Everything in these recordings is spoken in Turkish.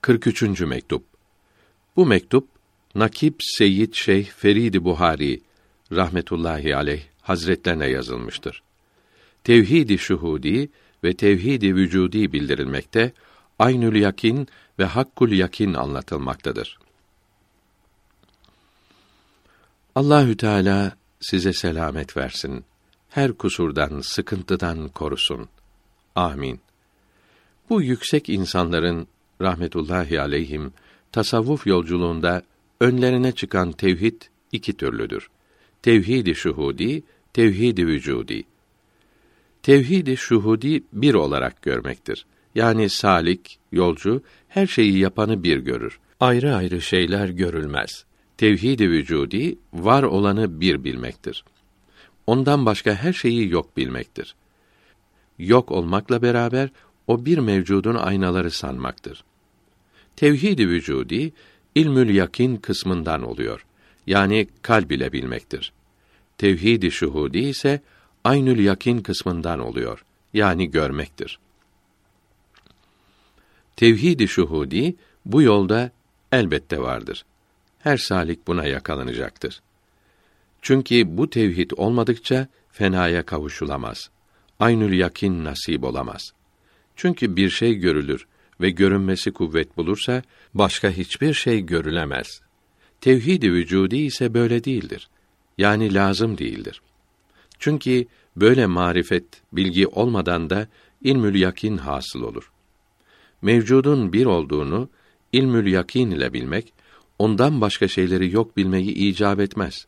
43. mektup. Bu mektup Nakip Seyyid Şeyh Feridi Buhari rahmetullahi aleyh hazretlerine yazılmıştır. Tevhid-i şuhudi ve tevhid-i vücudi bildirilmekte, aynül yakin ve hakkul yakin anlatılmaktadır. Allahü Teala size selamet versin. Her kusurdan, sıkıntıdan korusun. Amin. Bu yüksek insanların rahmetullahi aleyhim tasavvuf yolculuğunda önlerine çıkan tevhid iki türlüdür. Tevhid-i şuhudi, tevhid-i vücudi. Tevhid-i şuhudi bir olarak görmektir. Yani salik, yolcu her şeyi yapanı bir görür. Ayrı ayrı şeyler görülmez. Tevhid-i vücudi var olanı bir bilmektir. Ondan başka her şeyi yok bilmektir. Yok olmakla beraber o bir mevcudun aynaları sanmaktır. Tevhid-i vücudi ilmül yakin kısmından oluyor. Yani kalb ile bilmektir. Tevhid-i şuhudi ise aynül yakin kısmından oluyor. Yani görmektir. Tevhid-i şuhudi bu yolda elbette vardır. Her salik buna yakalanacaktır. Çünkü bu tevhid olmadıkça fenaya kavuşulamaz. Aynül yakin nasip olamaz. Çünkü bir şey görülür ve görünmesi kuvvet bulursa başka hiçbir şey görülemez. Tevhid-i vücudi ise böyle değildir. Yani lazım değildir. Çünkü böyle marifet, bilgi olmadan da ilmül yakin hasıl olur. Mevcudun bir olduğunu ilmül yakin ile bilmek, ondan başka şeyleri yok bilmeyi icap etmez.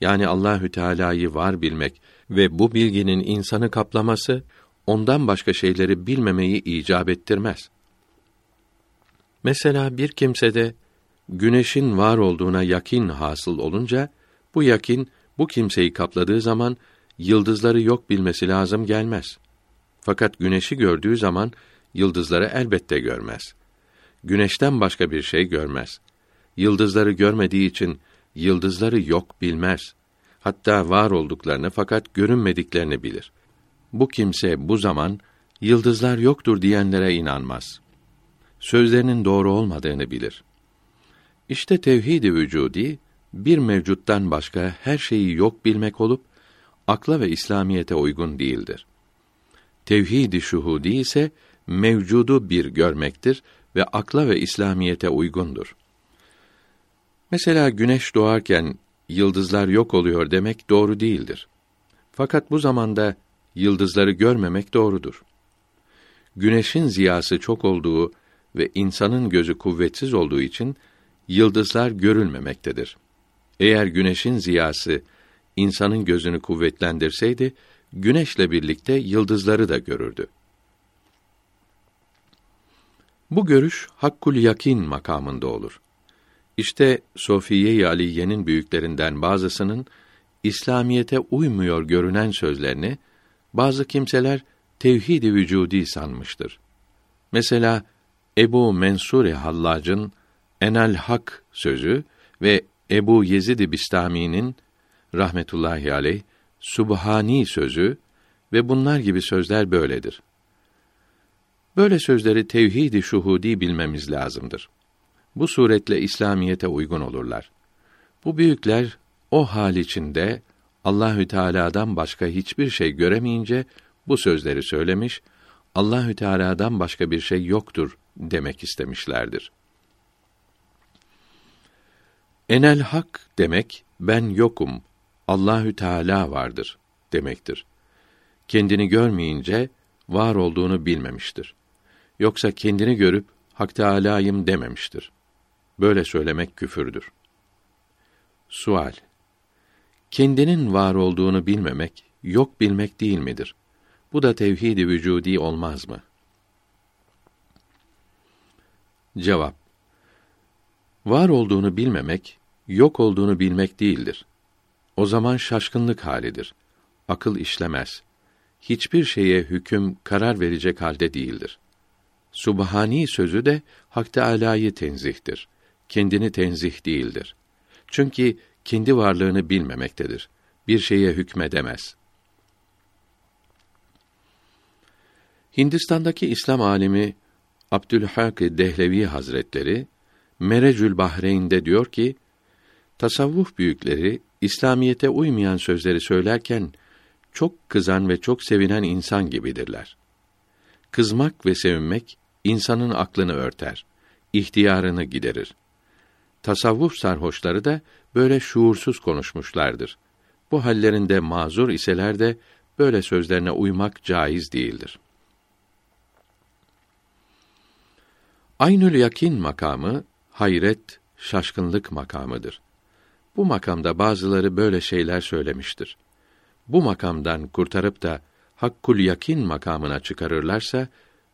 Yani Allahü Teala'yı var bilmek ve bu bilginin insanı kaplaması ondan başka şeyleri bilmemeyi icap ettirmez. Mesela bir kimsede güneşin var olduğuna yakin hasıl olunca bu yakin bu kimseyi kapladığı zaman yıldızları yok bilmesi lazım gelmez. Fakat güneşi gördüğü zaman yıldızları elbette görmez. Güneşten başka bir şey görmez. Yıldızları görmediği için yıldızları yok bilmez. Hatta var olduklarını fakat görünmediklerini bilir. Bu kimse bu zaman yıldızlar yoktur diyenlere inanmaz. Sözlerinin doğru olmadığını bilir. İşte tevhid-i vücudi bir mevcuttan başka her şeyi yok bilmek olup akla ve İslamiyete uygun değildir. Tevhid-i şuhudi ise mevcudu bir görmektir ve akla ve İslamiyete uygundur. Mesela güneş doğarken yıldızlar yok oluyor demek doğru değildir. Fakat bu zamanda yıldızları görmemek doğrudur. Güneşin ziyası çok olduğu ve insanın gözü kuvvetsiz olduğu için yıldızlar görülmemektedir. Eğer güneşin ziyası insanın gözünü kuvvetlendirseydi, güneşle birlikte yıldızları da görürdü. Bu görüş hakkul yakin makamında olur. İşte Sofiye-i Aliye'nin büyüklerinden bazısının İslamiyete uymuyor görünen sözlerini bazı kimseler tevhid-i vücudi sanmıştır. Mesela Ebu Mensure Hallac'ın Enel Hak sözü ve Ebu Yezid Bistami'nin rahmetullahi aleyh Subhani sözü ve bunlar gibi sözler böyledir. Böyle sözleri tevhid-i şuhudi bilmemiz lazımdır. Bu suretle İslamiyete uygun olurlar. Bu büyükler o hal içinde Allahü Teala'dan başka hiçbir şey göremeyince bu sözleri söylemiş, Allahü Teala'dan başka bir şey yoktur demek istemişlerdir. Enel hak demek ben yokum, Allahü Teala vardır demektir. Kendini görmeyince var olduğunu bilmemiştir. Yoksa kendini görüp Hak Teâlâ'yım dememiştir. Böyle söylemek küfürdür. Sual Kendinin var olduğunu bilmemek, yok bilmek değil midir? Bu da tevhid-i vücudi olmaz mı? Cevap Var olduğunu bilmemek, yok olduğunu bilmek değildir. O zaman şaşkınlık halidir. Akıl işlemez. Hiçbir şeye hüküm, karar verecek halde değildir. Subhani sözü de Hak Teâlâ'yı tenzihtir. Kendini tenzih değildir. Çünkü kendi varlığını bilmemektedir. Bir şeye hükmedemez. Hindistan'daki İslam alimi Abdülhak Dehlevi Hazretleri Merecül Bahreyn'de diyor ki tasavvuf büyükleri İslamiyete uymayan sözleri söylerken çok kızan ve çok sevinen insan gibidirler. Kızmak ve sevinmek insanın aklını örter, ihtiyarını giderir. Tasavvuf sarhoşları da böyle şuursuz konuşmuşlardır. Bu hallerinde mazur iseler de böyle sözlerine uymak caiz değildir. Aynül yakin makamı hayret, şaşkınlık makamıdır. Bu makamda bazıları böyle şeyler söylemiştir. Bu makamdan kurtarıp da hakkul yakin makamına çıkarırlarsa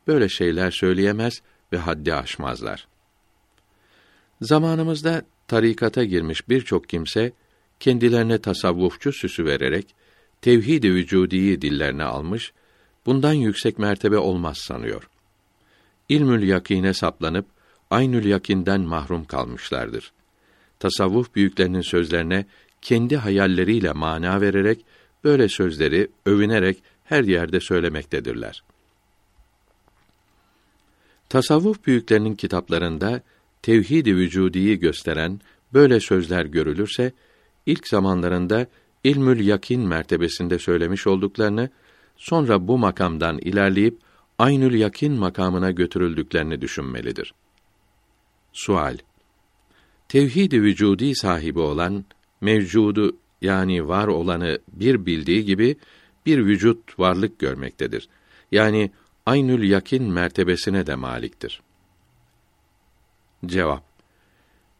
böyle şeyler söyleyemez ve haddi aşmazlar. Zamanımızda tarikata girmiş birçok kimse kendilerine tasavvufçu süsü vererek tevhid-i vücudiyi dillerine almış, bundan yüksek mertebe olmaz sanıyor. İlmül yakine saplanıp aynül yakinden mahrum kalmışlardır. Tasavvuf büyüklerinin sözlerine kendi hayalleriyle mana vererek böyle sözleri övünerek her yerde söylemektedirler. Tasavvuf büyüklerinin kitaplarında tevhid-i vücudiyi gösteren böyle sözler görülürse ilk zamanlarında ilmül yakin mertebesinde söylemiş olduklarını sonra bu makamdan ilerleyip aynül yakin makamına götürüldüklerini düşünmelidir. Sual Tevhid-i vücudi sahibi olan mevcudu yani var olanı bir bildiği gibi bir vücut varlık görmektedir. Yani aynül yakin mertebesine de maliktir. Cevap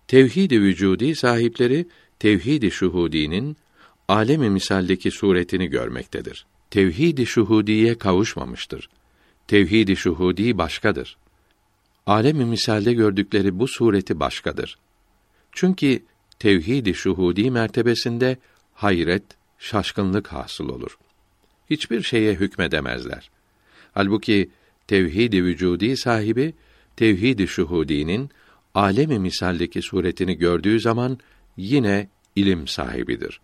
Tevhid-i vücudi sahipleri tevhid-i şuhudinin alemi misaldeki suretini görmektedir. Tevhid-i şuhudiye kavuşmamıştır. Tevhid-i şuhudi başkadır. Alemi misalde gördükleri bu sureti başkadır. Çünkü tevhid-i şuhudi mertebesinde hayret, şaşkınlık hasıl olur. Hiçbir şeye hükmedemezler. Halbuki tevhid-i vücudi sahibi tevhid-i şuhudinin alemi misaldeki suretini gördüğü zaman yine ilim sahibidir.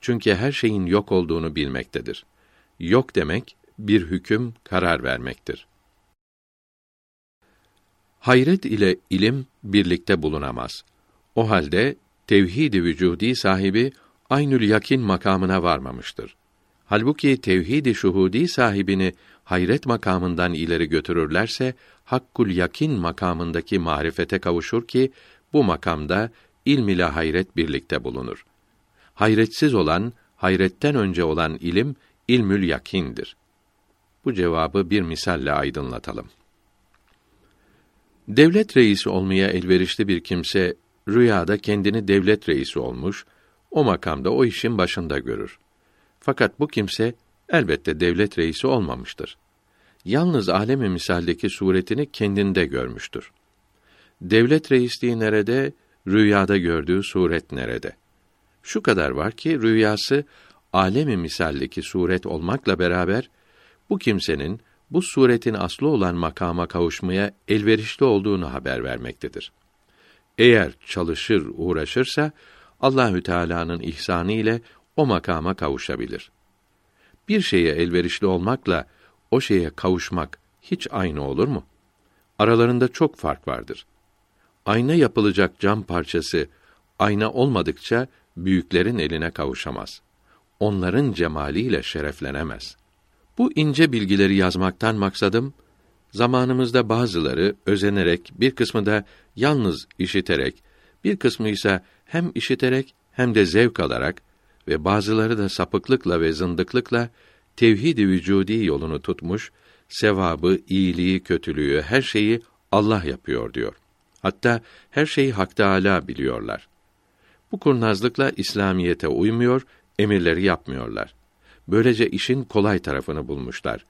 Çünkü her şeyin yok olduğunu bilmektedir. Yok demek bir hüküm, karar vermektir. Hayret ile ilim birlikte bulunamaz. O halde tevhid-i vücudi sahibi aynül yakin makamına varmamıştır. Halbuki tevhid-i şuhudi sahibini hayret makamından ileri götürürlerse hakkul yakin makamındaki marifete kavuşur ki bu makamda ilm ile hayret birlikte bulunur. Hayretsiz olan, hayretten önce olan ilim ilmül yakindir. Bu cevabı bir misalle aydınlatalım. Devlet reisi olmaya elverişli bir kimse rüyada kendini devlet reisi olmuş, o makamda o işin başında görür. Fakat bu kimse elbette devlet reisi olmamıştır. Yalnız alemi misaldeki suretini kendinde görmüştür. Devlet reisliği nerede, rüyada gördüğü suret nerede? Şu kadar var ki rüyası alemi misaldeki suret olmakla beraber bu kimsenin bu suretin aslı olan makama kavuşmaya elverişli olduğunu haber vermektedir. Eğer çalışır, uğraşırsa Allahü Teala'nın ihsanı ile o makama kavuşabilir. Bir şeye elverişli olmakla o şeye kavuşmak hiç aynı olur mu? Aralarında çok fark vardır. Ayna yapılacak cam parçası ayna olmadıkça büyüklerin eline kavuşamaz. Onların cemaliyle şereflenemez. Bu ince bilgileri yazmaktan maksadım zamanımızda bazıları özenerek, bir kısmı da yalnız işiterek, bir kısmı ise hem işiterek hem de zevk alarak ve bazıları da sapıklıkla ve zındıklıkla tevhid-i vücudi yolunu tutmuş, sevabı, iyiliği, kötülüğü, her şeyi Allah yapıyor diyor. Hatta her şeyi Hak Teâlâ biliyorlar. Bu kurnazlıkla İslamiyete uymuyor, emirleri yapmıyorlar. Böylece işin kolay tarafını bulmuşlar.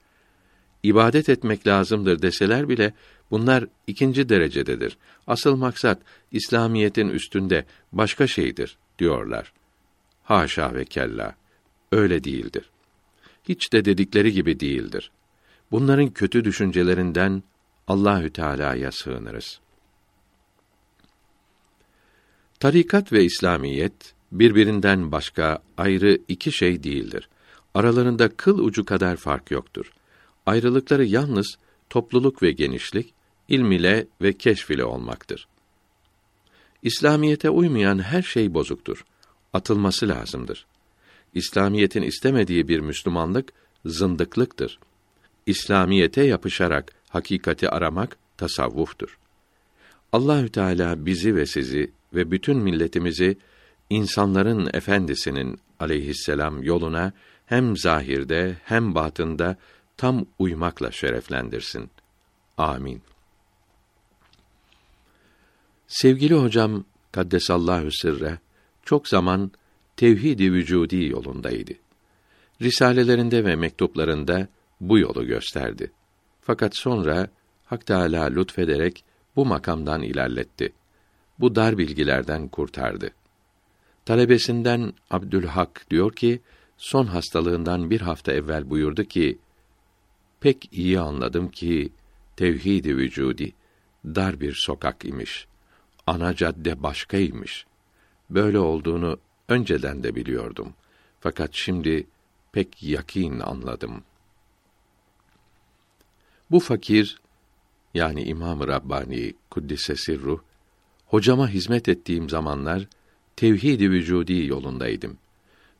İbadet etmek lazımdır deseler bile bunlar ikinci derecededir. Asıl maksat İslamiyetin üstünde başka şeydir diyorlar. Haşa ve kella. Öyle değildir. Hiç de dedikleri gibi değildir. Bunların kötü düşüncelerinden Allahü Teala'ya sığınırız. Tarikat ve İslamiyet birbirinden başka ayrı iki şey değildir. Aralarında kıl ucu kadar fark yoktur. Ayrılıkları yalnız topluluk ve genişlik, ilm ile ve keşf ile olmaktır. İslamiyete uymayan her şey bozuktur. Atılması lazımdır. İslamiyetin istemediği bir Müslümanlık zındıklıktır. İslamiyete yapışarak hakikati aramak tasavvuftur. Allahü Teala bizi ve sizi ve bütün milletimizi insanların efendisinin aleyhisselam yoluna hem zahirde hem batında tam uymakla şereflendirsin. Amin. Sevgili hocam Kaddesallahu sırre çok zaman tevhid-i vücudi yolundaydı. Risalelerinde ve mektuplarında bu yolu gösterdi. Fakat sonra Hak Teâlâ lütfederek bu makamdan ilerletti. Bu dar bilgilerden kurtardı. Talebesinden Abdülhak diyor ki, son hastalığından bir hafta evvel buyurdu ki, pek iyi anladım ki, tevhid-i vücudi, dar bir sokak imiş. Ana cadde başkaymış. Böyle olduğunu önceden de biliyordum. Fakat şimdi pek yakin anladım. Bu fakir yani İmam Rabbani kuddise sirruh hocama hizmet ettiğim zamanlar tevhid-i vücudi yolundaydım.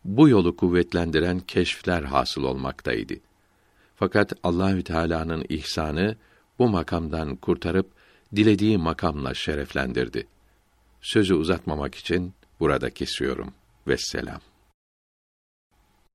Bu yolu kuvvetlendiren keşfler hasıl olmaktaydı. Fakat Allahü Teala'nın ihsanı bu makamdan kurtarıp dilediği makamla şereflendirdi. Sözü uzatmamak için burada kesiyorum. Vesselam.